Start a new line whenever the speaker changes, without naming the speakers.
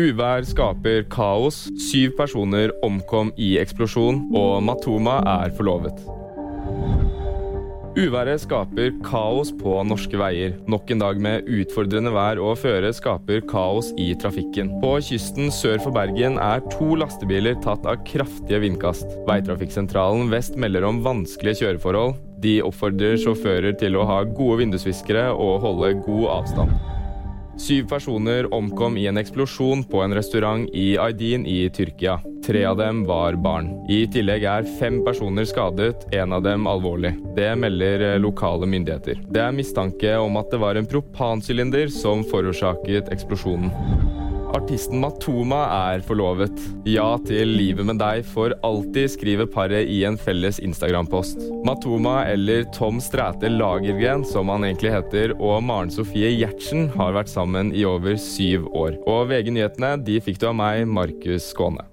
Uvær skaper kaos, syv personer omkom i eksplosjon, og Matoma er forlovet. Uværet skaper kaos på norske veier. Nok en dag med utfordrende vær og føre skaper kaos i trafikken. På kysten sør for Bergen er to lastebiler tatt av kraftige vindkast. Veitrafikksentralen vest melder om vanskelige kjøreforhold. De oppfordrer sjåfører til å ha gode vindusviskere og holde god avstand. Syv personer omkom i en eksplosjon på en restaurant i Aydin i Tyrkia. Tre av dem var barn. I tillegg er fem personer skadet, en av dem alvorlig. Det melder eh, lokale myndigheter. Det er mistanke om at det var en propansylinder som forårsaket eksplosjonen. Artisten Matoma er forlovet. Ja til livet med deg for alltid, skriver paret i en felles Instagram-post. Matoma, eller Tom Stræte Lagergren, som han egentlig heter, og Maren Sofie Gjertsen har vært sammen i over syv år. Og VG-nyhetene de fikk du av meg, Markus Skåne.